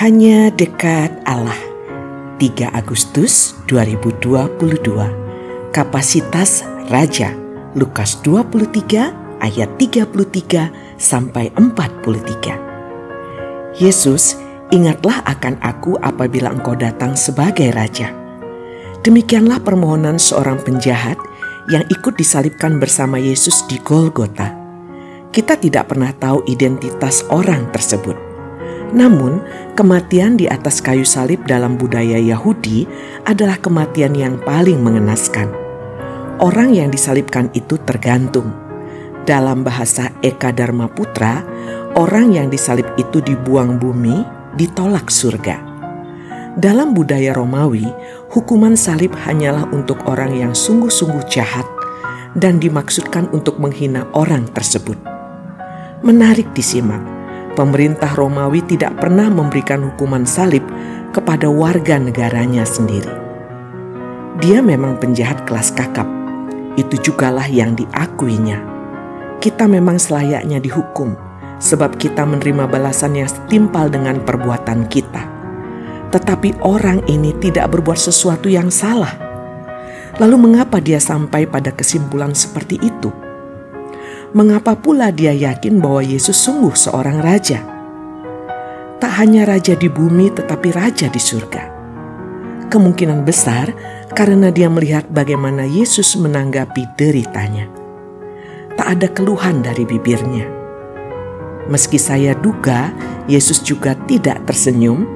Hanya dekat Allah. 3 Agustus 2022. Kapasitas Raja. Lukas 23 ayat 33 sampai 43. Yesus, ingatlah akan aku apabila engkau datang sebagai raja. Demikianlah permohonan seorang penjahat yang ikut disalibkan bersama Yesus di Golgota. Kita tidak pernah tahu identitas orang tersebut namun, kematian di atas kayu salib dalam budaya Yahudi adalah kematian yang paling mengenaskan. Orang yang disalibkan itu tergantung. Dalam bahasa Eka Dharma Putra, orang yang disalib itu dibuang bumi, ditolak surga. Dalam budaya Romawi, hukuman salib hanyalah untuk orang yang sungguh-sungguh jahat dan dimaksudkan untuk menghina orang tersebut. Menarik disimak pemerintah Romawi tidak pernah memberikan hukuman salib kepada warga negaranya sendiri. Dia memang penjahat kelas kakap, itu jugalah yang diakuinya. Kita memang selayaknya dihukum, sebab kita menerima balasan yang setimpal dengan perbuatan kita. Tetapi orang ini tidak berbuat sesuatu yang salah. Lalu mengapa dia sampai pada kesimpulan seperti itu? Mengapa pula dia yakin bahwa Yesus sungguh seorang raja? Tak hanya raja di bumi, tetapi raja di surga. Kemungkinan besar karena dia melihat bagaimana Yesus menanggapi deritanya. Tak ada keluhan dari bibirnya. Meski saya duga Yesus juga tidak tersenyum,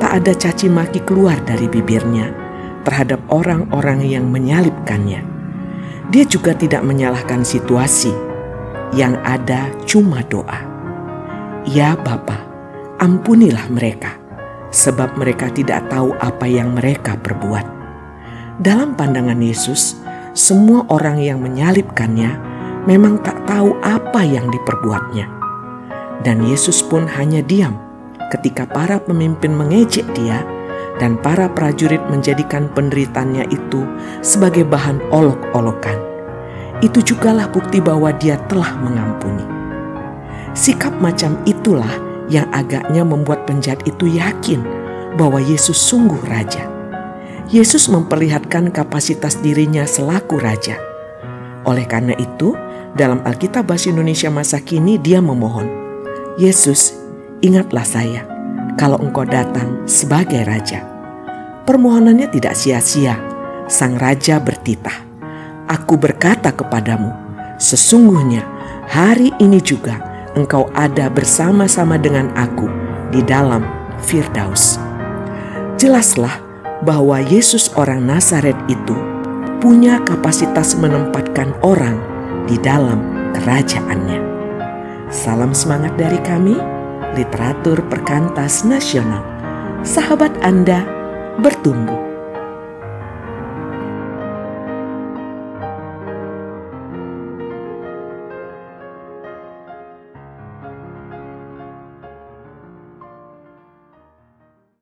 tak ada caci maki keluar dari bibirnya terhadap orang-orang yang menyalibkannya. Dia juga tidak menyalahkan situasi yang ada cuma doa. Ya Bapa, ampunilah mereka, sebab mereka tidak tahu apa yang mereka perbuat. Dalam pandangan Yesus, semua orang yang menyalibkannya memang tak tahu apa yang diperbuatnya. Dan Yesus pun hanya diam ketika para pemimpin mengejek dia dan para prajurit menjadikan penderitanya itu sebagai bahan olok-olokan itu jugalah bukti bahwa dia telah mengampuni. Sikap macam itulah yang agaknya membuat penjahat itu yakin bahwa Yesus sungguh raja. Yesus memperlihatkan kapasitas dirinya selaku raja. Oleh karena itu, dalam Alkitab Bahasa Indonesia masa kini dia memohon, Yesus, ingatlah saya kalau engkau datang sebagai raja. Permohonannya tidak sia-sia, sang raja bertitah Aku berkata kepadamu, sesungguhnya hari ini juga engkau ada bersama-sama dengan aku di dalam Firdaus. Jelaslah bahwa Yesus orang Nazaret itu punya kapasitas menempatkan orang di dalam kerajaannya. Salam semangat dari kami, literatur perkantas nasional. Sahabat Anda bertumbuh